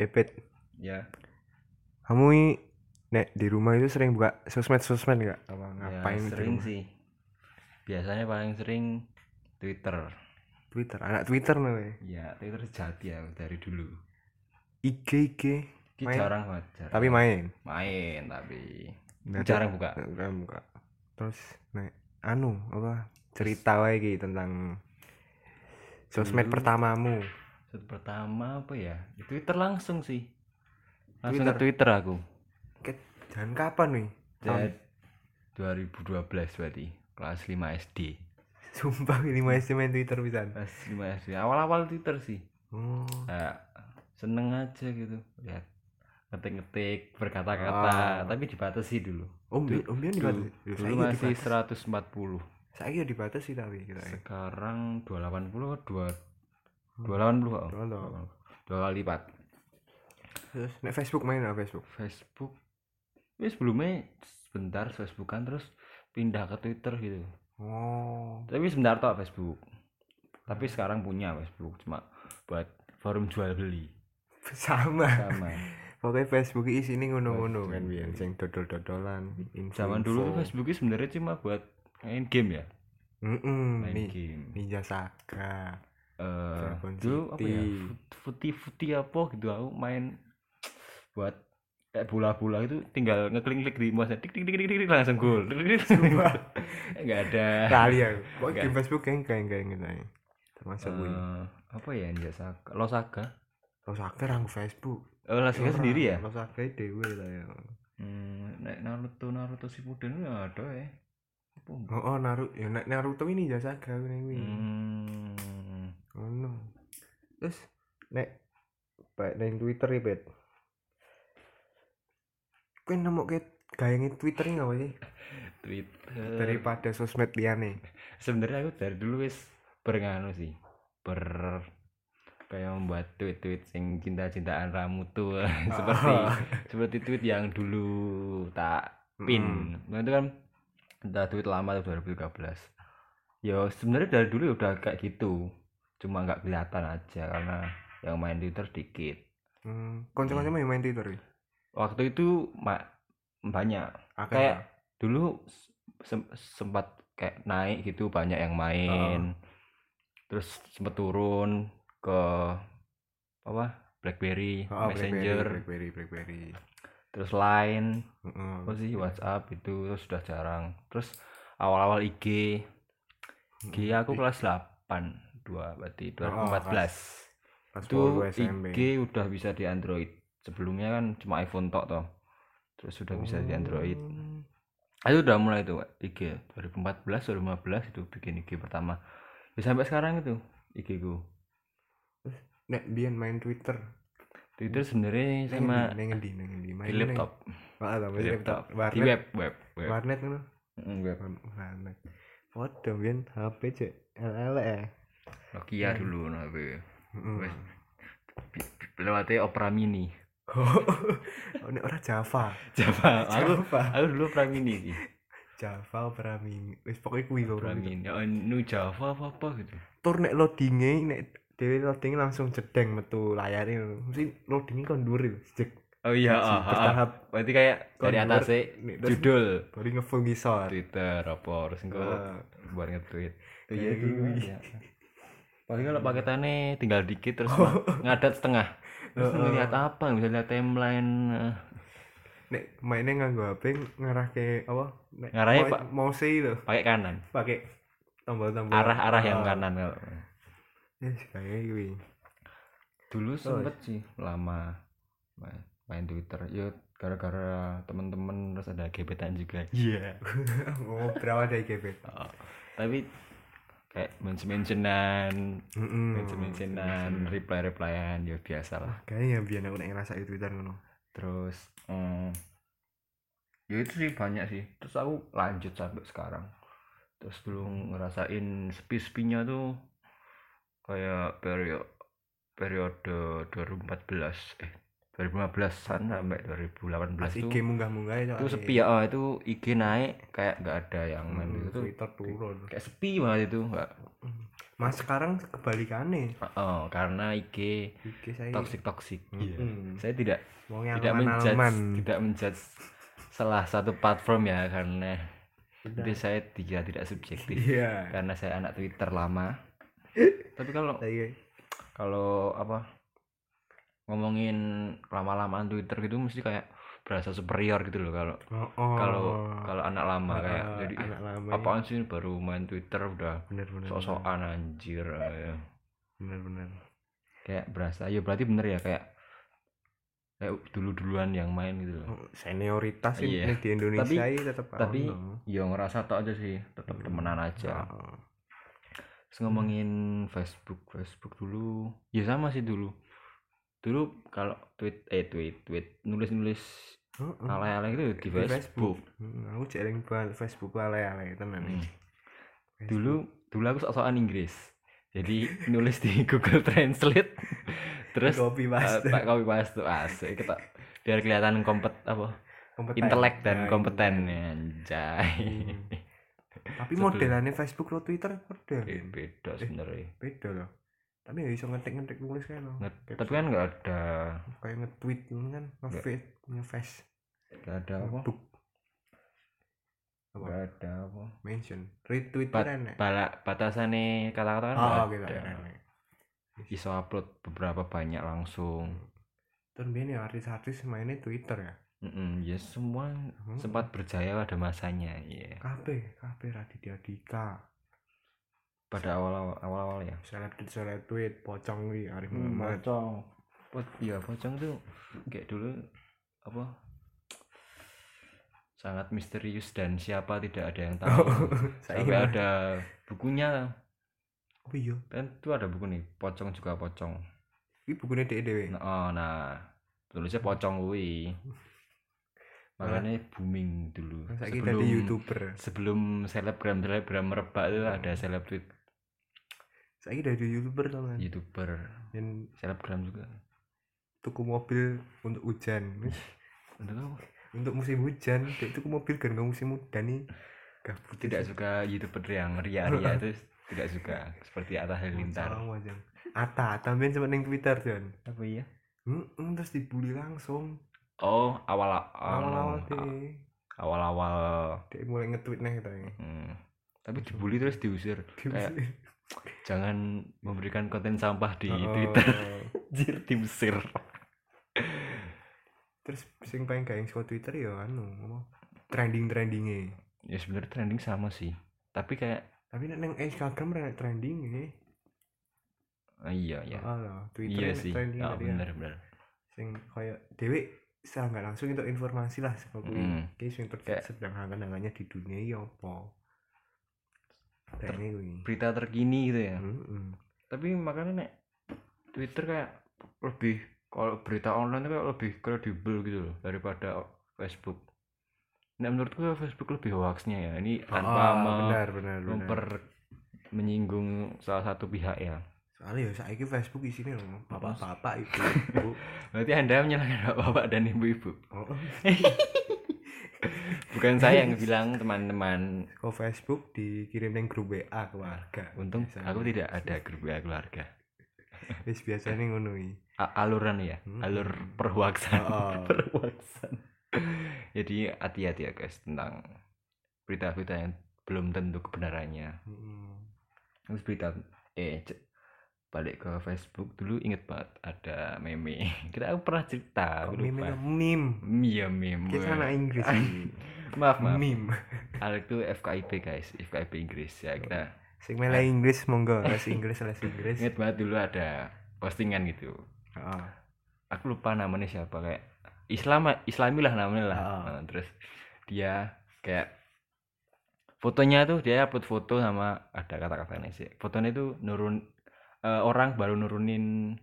Epet, ya kamu ini nek di rumah itu sering buka sosmed sosmed nggak? Apa ya ngapain sering sih biasanya paling sering Twitter Twitter, anak Twitter nih. ya Twitter sejati ya dari dulu IG IG, Main. jarang banget jarang. tapi main. main tapi ada- jarang buka jarang buka. Terus nek anu apa cerita wae iki tentang sosmed Dulu. pertamamu. Set pertama apa ya Di Twitter langsung sih langsung Twitter. ke Twitter aku Ket, dan kapan nih? Jadi 2012 berarti kelas 5 SD Sumpah ini masih main Twitter bisa. kelas 5 SD awal-awal Twitter sih Oh. kayak seneng aja gitu lihat ngetik-ngetik berkata-kata Ah. tapi dibatasi dulu Om, Du- om Bian dulu, dibatasi. Dulu saiki masih dibatasi. 140 Saya ya dibatasi tapi kita ya. sekarang 280 atau 2 280 kok Dua loh. dua kali lipat Terus nek Facebook main apa Facebook? Facebook ya sebelumnya sebentar Facebookan terus pindah ke Twitter gitu Oh. tapi sebentar toh Facebook tapi sekarang punya Facebook cuma buat forum jual beli Sama. sama Pokoknya Facebook ini ngono-ngono Facebook. kan biar sing dodol-dodolan. zaman dulu Facebook sebenarnya cuma buat main game ya Mm-mm, main nih game Ninja Saga. Eh Dragon dulu apa ya futi futi apa gitu aku main buat kayak bola-bola itu tinggal ngeklik-klik di mouse tik tik tik tik tik, langsung gol nggak ada Kali ya. Enggak. game Facebook kayak kayak kayak gitu. Termasuk. Eh, apa ya Ninja Saga Lo Saga Lo Saga rang Facebook. oh Lo Saga sendiri ya Lo Saga dewe lah ya. hmm, nek Naruto Naruto Shippuden ya ada ya Oh, oh Naruto, ya nek Naruto ini Ninja Saga ini. hmm, Ngono. Terus nek baik nang Twitter ya, Bet. Kowe nemu ke gayange Twitter apa sih? Twitter Daripada sosmed liyane. sebenarnya aku dari dulu wis bernganu sih ber kayak membuat tweet-tweet sing cinta-cintaan ramu tuh seperti seperti tweet yang dulu tak pin nah itu kan entah tweet lama tuh 2013 ya sebenarnya dari dulu ya udah kayak gitu cuma nggak kelihatan aja karena yang main Twitter dikit. Hmm, kanca-kanca main main Twitter ya? waktu itu ma- banyak. Akeh Kayak- ya? dulu sem- sempat kayak naik gitu banyak yang main. Terus sempat turun ke apa BlackBerry Oh, Messenger. Blackberry, Blackberry, Blackberry. terus Line Heeh. apa sih WhatsApp itu terus sudah jarang. Terus awal-awal IG IG aku kelas 8 dua berarti 2014 Pas itu SMP. IG udah bisa di Android sebelumnya kan cuma iPhone tok toh terus sudah bisa di Android Oh. itu udah mulai tuh IG 2014 2015 itu bikin IG pertama ya, sampai sekarang itu IG ku Nek biyen main Twitter. Twitter sebenarnya Neng sama neng endi, neng endi. Main di laptop di main laptop laptop. di Warnet. web web web Warnet ngono. Mm, web Warnet. Foto biyen HP cek elek. Nokia dulu nah HP Heeh. Wes. lewatnya Opera Mini Oh, nek ora Java. Java aku aku dulu Opera Mini sih Java Opera Mini. Wis pokoke kuwi lho. Opera Mini oh, nu Java apa apa gitu Tur nek loadinge nek dhewe loading langsung jedeng metu layare. Mesti loadinge kon dhuwur jek. oh iya ah. bertahap berarti kayak dari atas terus- judul baru ngefull ngisor. Twitter apa terus engko Ah. buat nge-tweet Iya, gitu iya. Paling kalau paketannya tinggal dikit terus ngadat setengah terus Heeh. ngeliat apa bisa lihat timeline eh, Nek mainnya nganggo HP ngarahke apa? Nek Ngarahe, mau- Pak. mouse itu pakai kanan pakai tombol-tombol arah-arah yang Ah. kanan kalau Yes, kayak kuwi. dulu sempet sih lama main, main Twitter ya gara-gara temen-temen terus ada gebetan juga Iya. Ngobrol ada gebet. Oh, tapi kayak mention-mentionan Heeh. mention-mentionan reply-replyan ya biasa lah Kayaknya biar aku ngerasa itu Twitter ngono. terus mm, ya itu sih banyak sih terus aku lanjut sampai sekarang terus dulu ngerasain sepi-sepinya tuh kayak periode periode 2014 eh 2015an sampai 2018 Pas IG munggah-munggah itu itu sepi ya oh, itu IG naik kayak nggak ada yang main Hmm, tuh Twitter turun. Kayak sepi banget itu nggak. Mas sekarang kebalikannya. Oh, karena IG IG saya toxic toxic Iya. Mm-mm. saya tidak mau yang tidak menjudge tidak menjudge salah satu platform ya karena Udah. itu saya tidak tidak subjektif. Iya. Karena saya anak Twitter lama. Tapi kalau Saya- kalau apa ngomongin lama-lamaan Twitter gitu mesti kayak berasa superior gitu loh kalau oh, oh. kalau kalau anak lama kayak Ah, jadi "Ih, anak lama apaan sih baru main Twitter udah sok-sokan anjir eh. bener bener. Kayak berasa ya berarti bener ya kayak kayak dulu-duluan yang main gitu loh. Oh, senioritas ini Iya. di Indonesia Tapi- ini tetap tapi ya ngerasa tok aja sih tetap temenan aja. Oh. Terus ngomongin Facebook Facebook dulu. Ya sama sih dulu dulu kalau tweet eh tweet tweet nulis nulis Oh, oh. alay-alay itu di Di Facebook, Hmm, aku jarang banget Facebook ale-ale tenan Hmm. Facebook. dulu dulu aku sok-sokan Inggris. Jadi nulis di Google Translate. Terus copy eh, paste. tak copy paste asik kita biar kelihatan kompet apa? Kompeten. intelek dan Nah, kompeten. iya. anjay. Hmm. tapi modelannya Facebook atau Twitter beda Eh, beda sebenarnya. beda loh tapi ya bisa ngetik-ngetik nulis kan loh Nge- tapi kan nggak ada. Kayak nge-tweet kan nge-feed nge-face nggak ada apa? Nggak ada apa? Mention. Retweet Bat- kan balak batasannya kata-kata kan oh gitu ada. bisa upload beberapa banyak langsung. Terus biar ya artis-artis mainnya Twitter ya? Mm-mm, ya semua Hmm. sempat berjaya pada masanya ya kabeh kabeh Raditya Dika pada awal awal awal ya seleb seleb tweet pocong wi Arif Hmm, Muhammad. pocong. Po- ya pocong tuh kayak dulu apa? Sangat misterius dan siapa tidak ada yang tahu. Saya sampai ada bukunya. Oh iya? Kan itu ada buku nih pocong juga pocong. Ini bukunya DE dewe nah, oh, nah tulisnya pocong kuwi. Makanya booming dulu. Saya di youtuber. sebelum selebgram selebgram merebak itu ada seleb tweet saya dari youtuber teman youtuber. Yang selebgram juga. tuku mobil untuk hujan. Untuk apa? Untuk musim hujan dia tuku mobil kan musim hujan nih. Gabut tidak suka youtuber yang ria-ria itu tidak suka seperti Atta Halilintar. Ata main sempat neng Twitter Jon apa iya? Hmm, terus dibully langsung. Oh awal awal-awal awal deh awal awal dia mulai nge-tweet nih katanya. Hmm. tapi dibully terus diusir. Kayak jangan memberikan konten sampah di Oh, Twitter. Jir diusir terus sing paling yang suka Twitter ya anu trending trendingnya ya sebenarnya trending sama sih. Tapi kayak tapi nek neng Instagram ada trending ya ah, iya ya Alah, Twitter iya sih. trending oh, tadi ya. bener bener. Sing kayak dewe secara nggak langsung itu informasi lah seperti Mm. kayak sing ter- Kayak- sedang hangat-hangatnya di dunia ya apa Ter- berita terkini gitu ya. Mm-mm. tapi makanya nek Twitter kayak lebih kalau berita online tuh kayak lebih kredibel gitu loh daripada Facebook. Nah menurutku Facebook lebih hoaxnya ya. Ini tanpa Ah, me- benar benar benar. memper menyinggung salah satu pihak ya. Soalnya ya saya Facebook isinya loh bapak-bapak itu berarti anda menyalahkan bapak dan ibu-ibu. Oh, bukan saya yang bilang teman-teman. Ke Facebook dikirim neng grup WA keluarga. Untung Biasanya. aku tidak ada grup WA keluarga. Wis biasanya ngono aluran ya? Hmm. alur perhoaxan Oh. perhoaxan jadi hati-hati ya guys tentang berita-berita yang belum tentu kebenarannya. Mm-mm. terus berita eh balik ke Facebook dulu inget banget ada meme. Kita aku pernah cerita aku meme meme? Iya meme. Kita anak Inggris. maaf maaf. Meme. Hal itu FKIP guys. FKIP Inggris. Ya kita sing mele Inggris monggo. Les Inggris les Inggris. Inget banget dulu ada postingan gitu. Heeh. aku lupa namanya siapa kayak Islam Islami lah namanya lah. Ah. Nah, terus dia kayak fotonya tuh dia upload foto sama ada kata-katanya sih. Fotonya tuh nurun eh, orang baru nurunin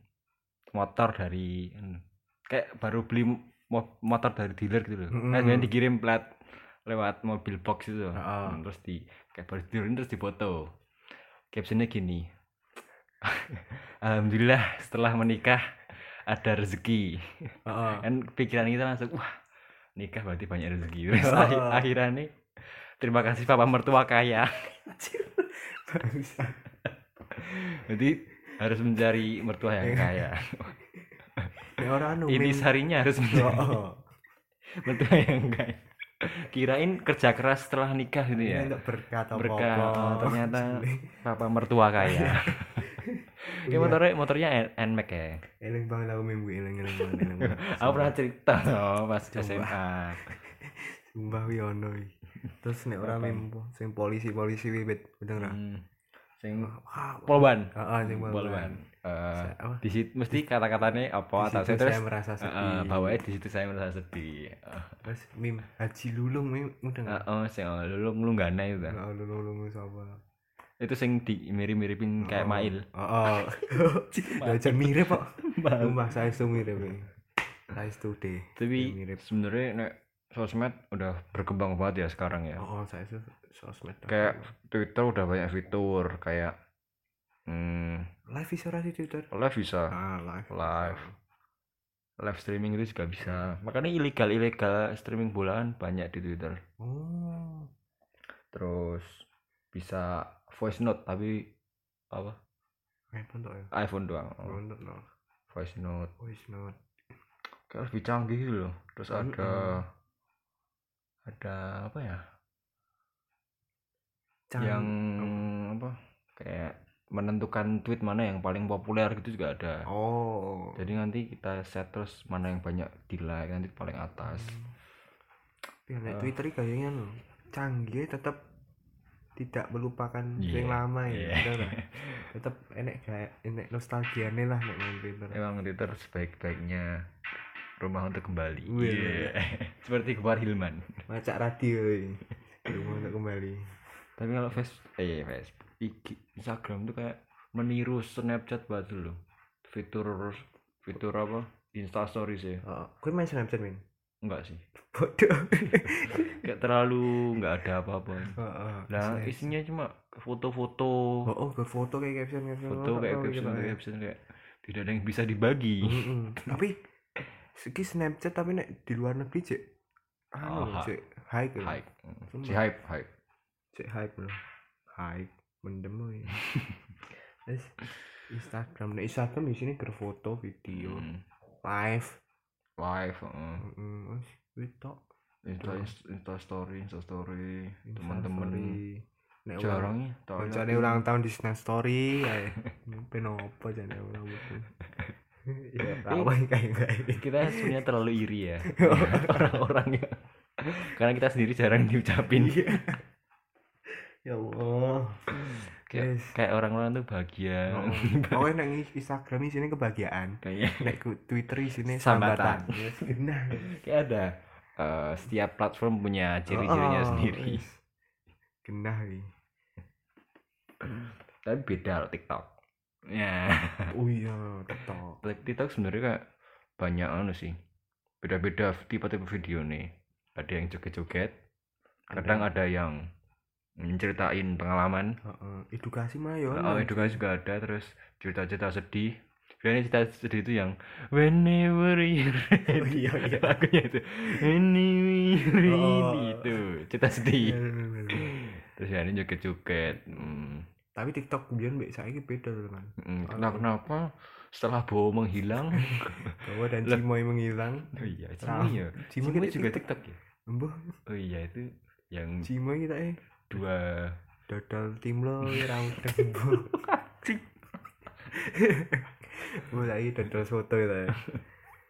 motor dari anu, kayak baru beli motor dari dealer gitu loh. Mm-mm. nah dikirim plat lewat mobil box itu. Hmm, terus di kayak baru diturunin terus difoto captionnya gini. Alhamdulillah setelah menikah ada rezeki. Heeh. kan pikiran kita langsung wah nikah berarti banyak rezeki. Terus akhir akhirnya nih terima kasih papa mertua kaya. Jadi harus mencari mertua yang kaya Nek ora anu mim- intisarinya harus mencari Heeh. mertua yang kaya kirain kerja keras setelah nikah gitu Ini ya berkah apa-apa. oh, ternyata papa mertua kaya Kayak motornya motornya N- NMAX ya Eling banget aku mimpi eling eling eling aku pernah cerita oh, pas. SMA Sumpah wi ono iki. Terus nek ora Apa? mim sing polisi-polisi wiwit bener ora? Hmm. sing Wah, polban Heeh, sing polban Apa? di situ mesti kata-katanya apa Di atas situ terus saya merasa eh, sedih. bawahnya di situ saya merasa sedih Terus mim Haji Lulung mim udah enggak? oh sing oh, lu nglunggana itu ta. Enggak Lulung Lulung sapa? itu sing di mirip-miripin kayak Oh. Mail Heeh. Belajar mirip kok. Sumpah saya itu mirip. Saya itu deh. tapi mirip. sebenarnya nek sosmed udah berkembang banget ya sekarang ya Oh, saya itu sosmed. kayak Twitter udah banyak fitur kayak hmm, live bisa sih Twitter? live bisa Ah, live. Live. live streaming itu juga bisa makanya ilegal ilegal streaming bola kan banyak di Twitter Oh. terus bisa voice note tapi apa iPhone tuh ya. iPhone doang Oh, no. voice note Voice note. kayak lebih canggih gitu loh terus Mm-mm. ada ada apa ya Cang- yang apa kayak menentukan tweet mana yang paling populer gitu juga ada Oh. jadi nanti kita set terus mana yang banyak di like nanti paling atas Ya, nek Eh. Twitter kayaknya no. Canggih tetap tidak melupakan Iya, yang lama ya. bener nggak? tetap enek kayak enek nostalgiane lah nek main Twitter. emang Twitter sebaik-baiknya rumah untuk kembali Wih, Iya. seperti keluar Hilman Macak radio. Rumah untuk kembali. Tapi kalau face eh Facebook IG Instagram tuh kayak meniru Snapchat banget loh fitur fitur apa Insta Stories ya Oh, gue main Snapchat min. enggak sih Bodoh. kayak terlalu nggak ada apa-apa Heeh. nah Snap. isinya cuma foto-foto Oh, oh, berfoto kayak caption caption. foto kayak Oh, caption gitu, kayak ya. caption kayak tidak ada yang bisa dibagi Mm-mm. Tapi segi Snapchat tapi nek di luar negeri cek Oh, anu ha- cek hype ya. hype si hype hype cek hype loh. Hype mendem ya. Terus Instagram. Nah Instagram di sini berfoto video Hmm, live. Live mm wes itu Insta. Insta story Insta story teman-teman. nek jarang ya Koncone ya. ulang tahun di Snap Story ae. Ben opo jane ulang tahun. Ya, apa kayak kayak. kita sebenarnya terlalu iri ya. Orang-orang ya. Karena kita sendiri jarang diucapin Ya Allah. kayak, kayak orang-orang tuh bahagia Oh, Pokoknya nang Instagram di sini kebahagiaan. Nek ku Twitter di sini Sambatan. sambatan. Yes, Nah. kayak ada eh, setiap platform punya ciri-cirinya Oh, sendiri. Genah iki. tapi beda loh TikTok ya Oh iya, TikTok. TikTok sebenarnya kayak banyak anu sih beda-beda tipe-tipe video nih ada yang joget-joget kadang ada yang menceritain pengalaman Heeh, edukasi mah ya. oh edukasi juga ada terus cerita-cerita sedih biasanya cerita sedih itu yang whenever you're ready Oh, iya, iya. lagunya itu whenever you're ready Oh. itu cerita sedih Bener, bener, bener. terus ya ini joget-joget hmm. Tapi TikTok kemudian mbek saiki beda loh kan. hmm, Kenapa, kenapa setelah Bowo menghilang Bahwa dan. Cimoy menghilang. oh iya. Cimoy ya Cimoy Cimoy juga TikTok. TikTok ya Mbah, oh iya itu yang Cimoy kita eh dua dodol tim lo ra udeng mbah. Bu lagi dodol soto ya.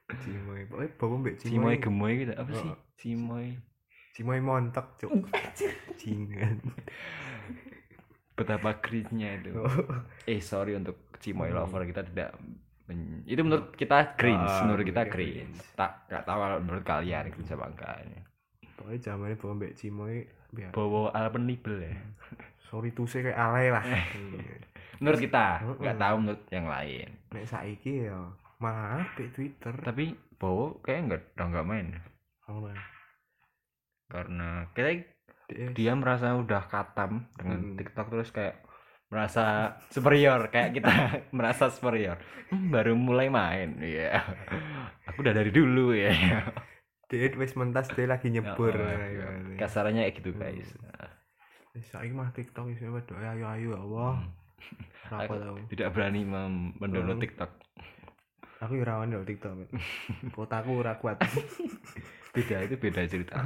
Cimoy. Pokoknya bawa mbek Cimoy Cimoy. gemoy gitu apa sih Oh. Cimoy Cimoy montok, Cuk. Jingan. betapa cringe-nya itu Oh. eh sorry untuk Cimoy Hmm. lover kita tidak men- itu menurut kita cringe Ah, menurut kita cringe. cringe tak nggak tahu kalau menurut kalian cringe apa enggak Pokoknya zamannya bawa mbek Cimoy biar bawa alpenibel ya sorry tuh saya kayak alay lah. Iya. menurut kita nggak tahu menurut yang lain Nek saiki ya maaf di Twitter. tapi bawa kayak nggak nggak main Oh, nah. karena kita Dia- dia merasa udah katam dengan Hmm. TikTok terus kayak merasa superior kayak kita merasa superior "Hmm, baru mulai main iya aku udah dari dulu ya dia wis mentas dia lagi nyebur. Oh, kasarannya kayak gitu guys. Wis saiki mah TikTok wis waduh ayo ayo ya Allah. Hmm. Aku tidak berani mendownload Hmm. TikTok. Aku ya rawan dong TikTok kotaku ora kuat. Beda itu beda cerita.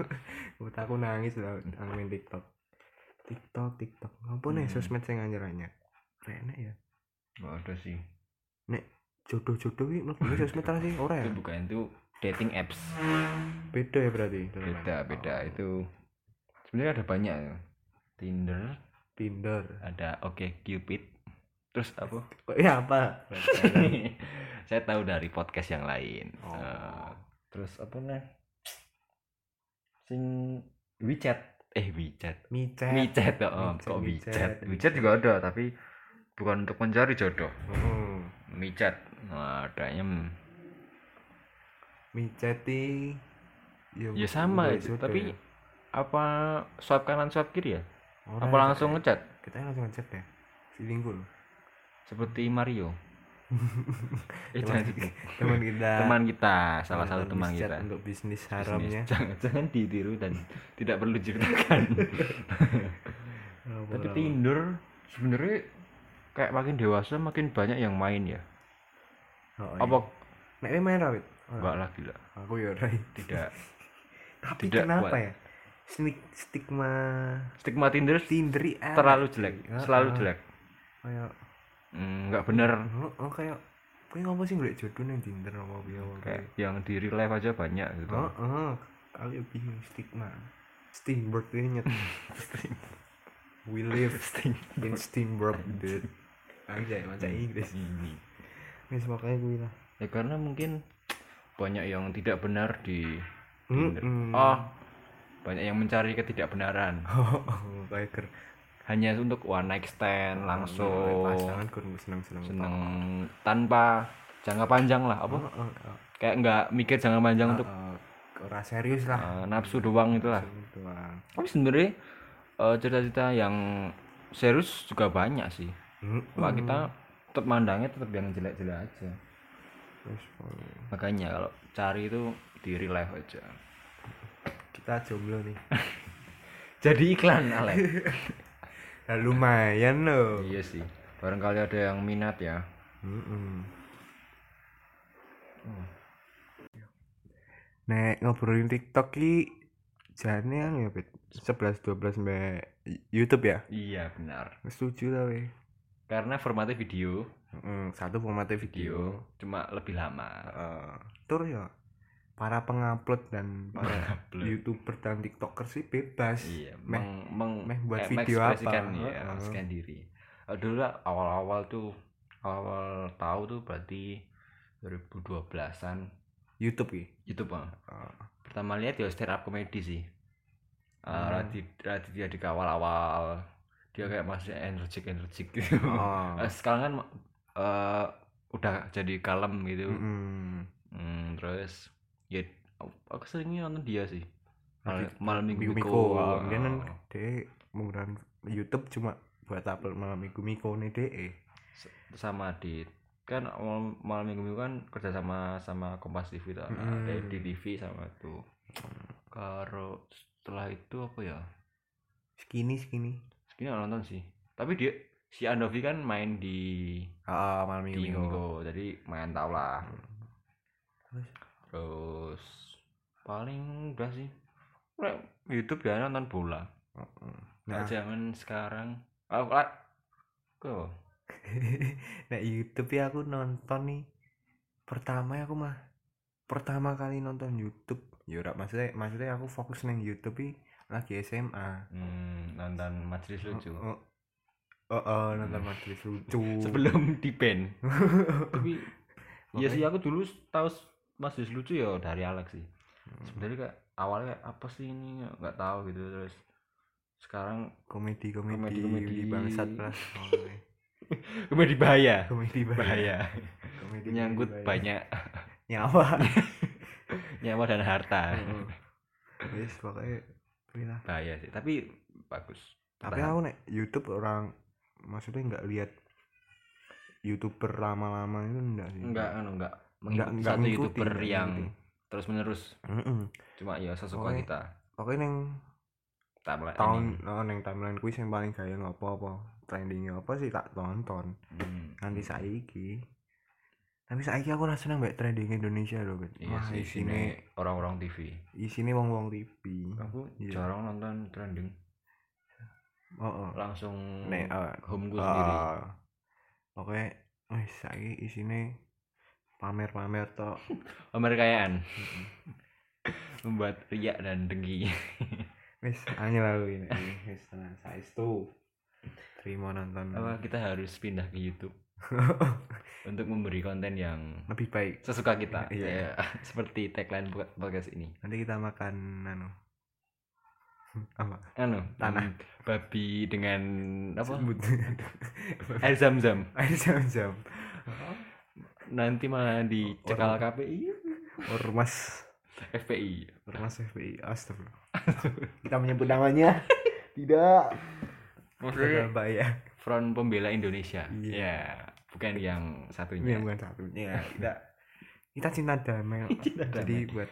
Kotaku nangis lah main TikTok. TikTok TikTok. Apa nih Hmm. sosmed sing anyar enak ya. Nggak ada sih jodoh-jodoh iki mlebu sosmed sih ora ya? Itu bukan itu dating apps. Beda ya berarti? Beda beda. Itu sebenarnya ada banyak ya. Tinder. Tinder. Ada Oke Cupid. Terus apa? Kok ya apa? Saya tahu dari podcast yang lain. Oh. Eh, terus apa nih sing WeChat. Eh WeChat. Micet. WeChat oh, WeChat, kok WeChat. WeChat WeChat juga ada tapi bukan untuk mencari jodoh. Heeh. WeChat nah, adanya micet i ya, ya sama itu. tapi ya. apa swipe kanan swipe kiri ya? Ora apa langsung ngechat kita langsung ngechat ya? Feelingku loh. Seperti Mario. Eh, Teman- jangan gitu. teman kita. Teman kita salah satu Teman bisnis kita. untuk bisnis Bisnis. haramnya. Jangan jangan ditiru dan tidak perlu ceritakan tapi Tinder sebenarnya kayak makin dewasa makin banyak yang main ya. Oh, apa nek main rawit enggak lagi lah aku ya rai tidak tapi Tidak kenapa kuat. ya stigma stigma Tinder Tinder elek. terlalu jelek Heeh. selalu jelek kayak Hmm, nggak bener oh, oh, kayak kowe ngapa sih golek jodoh nang Tinder apa apa kayak yang di real life aja banyak gitu Oh, oh, kali bingung stigma. Steamboat nyet. We live in Steamboat, dude. Anjay, macam Inggris. ini Wis makanya gue lah. ya karena mungkin banyak yang tidak benar di Tinder Mm-mm. oh banyak yang mencari ketidakbenaran Oh, kayak ker. hanya untuk one night stand langsung Pasangan kurang seneng-seneng. seneng tanpa jangka panjang lah apa Oh, oh, oh. kayak nggak mikir jangka panjang untuk Oh, ora serius lah. uh, nafsu doang itu lah Nafsu doang. tapi sebenarnya uh, cerita-cerita yang serius juga banyak sih Mm-mm. cuma kita tetap mandangnya tetap yang jelek-jelek aja. Makanya kalau cari itu di real life aja kita jomblo nih. jadi iklan Alek Nah, lumayan loh. iya sih barangkali ada yang minat ya Mm-mm. Hmm. Nek ngobrolin TikTok ki jane anu ya, Bet. 11 12 mbak YouTube ya. iya benar Setuju lah we. karena formatnya video Mm, satu formatnya video. video cuma lebih lama Heeh. tur ya para pengupload dan para Upload. YouTuber dan TikToker sih bebas. iya Meh- meng, meh buat kayak video apa. iya, Heeh. mengekspresikan diri Eh, dulu lah awal-awal tuh awal tahu tuh berarti 2012an YouTube ki. YouTube Bang. Heeh. pertama lihat ya stand up comedy sih uh, Hmm. Radit Raditya di awal-awal dia kayak masih energik energik gitu Oh. Eh, sekarang kan eh, udah jadi kalem gitu Mm-mm. Hmm, terus ya aku seringnya nonton dia sih Mal- malam minggu minggu Miko. Dia kan dia menggunakan YouTube cuma buat upload malam minggu Miko nih deh. sama di kan malam, malam minggu minggu kan kerja sama sama Kompas TV tuh Mm-mm. ada di TV sama tuh karo setelah itu apa ya Skinny skinny. Nggak nonton sih tapi dia si Andovi kan main di Ah, malam minggu di Miko. Minggu jadi main tau lah. Terus? Terus paling udah sih. YouTube ya nonton bola. Heeh. nah Nah, zaman sekarang. Oh lah. Kok nah YouTube ya aku nonton nih. Pertama ya aku mah. Pertama kali nonton YouTube. Ya maksudnya maksudnya aku fokus nang YouTube lagi SMA hmm, nonton majelis lucu. Oh, oh, oh, nonton majelis lucu. Sebelum di band tapi iya Oke. sih aku dulu tahu majelis lucu ya dari Alex sih. Sebenarnya kayak awalnya apa sih ini? Nggak tahu gitu terus sekarang komedi komedi, Komedi-komedi. bangsat lah komedi bahaya. Komedi bahaya. Bahaya. Komedi menyangkut bahaya. banyak. Nyawa. Nyawa dan harta. Heeh. wis pokoknya bahaya sih tapi bagus. Tapi aku nek YouTube orang maksudnya nggak lihat youtuber lama-lama itu enggak sih? Enggak anu enggak. Enggak- enggak satu youtuber yang terus menerus Mm-mm. cuma ya sesuka Pokoknya- kita pokoknya neng timeline tahun oh, neng timeline kuis yang paling gaya ngopo apa? Trendingnya apa sih tak tonton. Hmm. nanti saiki. Nanti saiki aku rasa seneng mbak trending Indonesia loh Bet. iya Wah, isine sini orang-orang TV isine wong wong TV aku Iya. jarang nonton trending oh, oh. langsung nek eh, homeku sendiri. ah, pokoknya wis saiki isine pamer-pamer tok. Pamer kekayaan membuat riak dan dengki. Wis anyel aku ini. Wis tenang saestu terima nonton. Apa kita harus pindah ke YouTube? Untuk memberi konten yang lebih baik. sesuka kita. Iya. Ya, seperti tagline buat podcast ini. Nanti kita makan anu apa? Anu Tanah. hmm, babi dengan apa? Air zam-zam. Air jam-jam nanti malah dicekal KPI ormas. FPI ormas FPI astagfirullah. Kita menyebut namanya. Tidak. Maksudnya bahaya Front Pembela Indonesia. Iya. ya bukan yang satunya. Bukan satunya. Tidak. Kita cinta damai Cinta jadi buat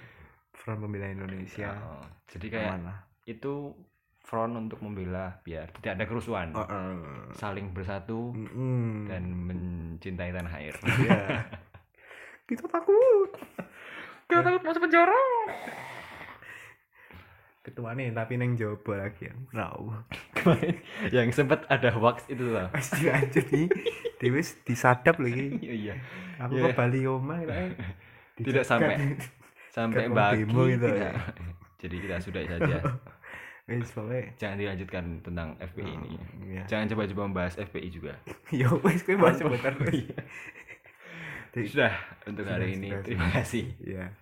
Front Pembela Indonesia Oh, jadi kayak aman lah itu front untuk membela biar tidak ada kerusuhan. Oh, eh. saling bersatu Mm-mm. dan mencintai tanah air. Iya. kita takut. Kita takut masuk penjara. Ketua nih tapi neng Jawa lagi ya tahu. Kemarin yang sempat ada wax itu loh. Pasti lanjut nih. Dewi disadap lagi iya iya. Aku Iya. ke Bali Oma kira Tidak sampai. sampai bagi. gitu tidak. jadi kita sudah saja wis pokoknya. Jangan dilanjutkan tentang FPI ini. iya. Jangan coba-coba membahas FPI juga. Yo wis kowe bahas sebentar wis. Sudah untuk hari ini. terima kasih. Iya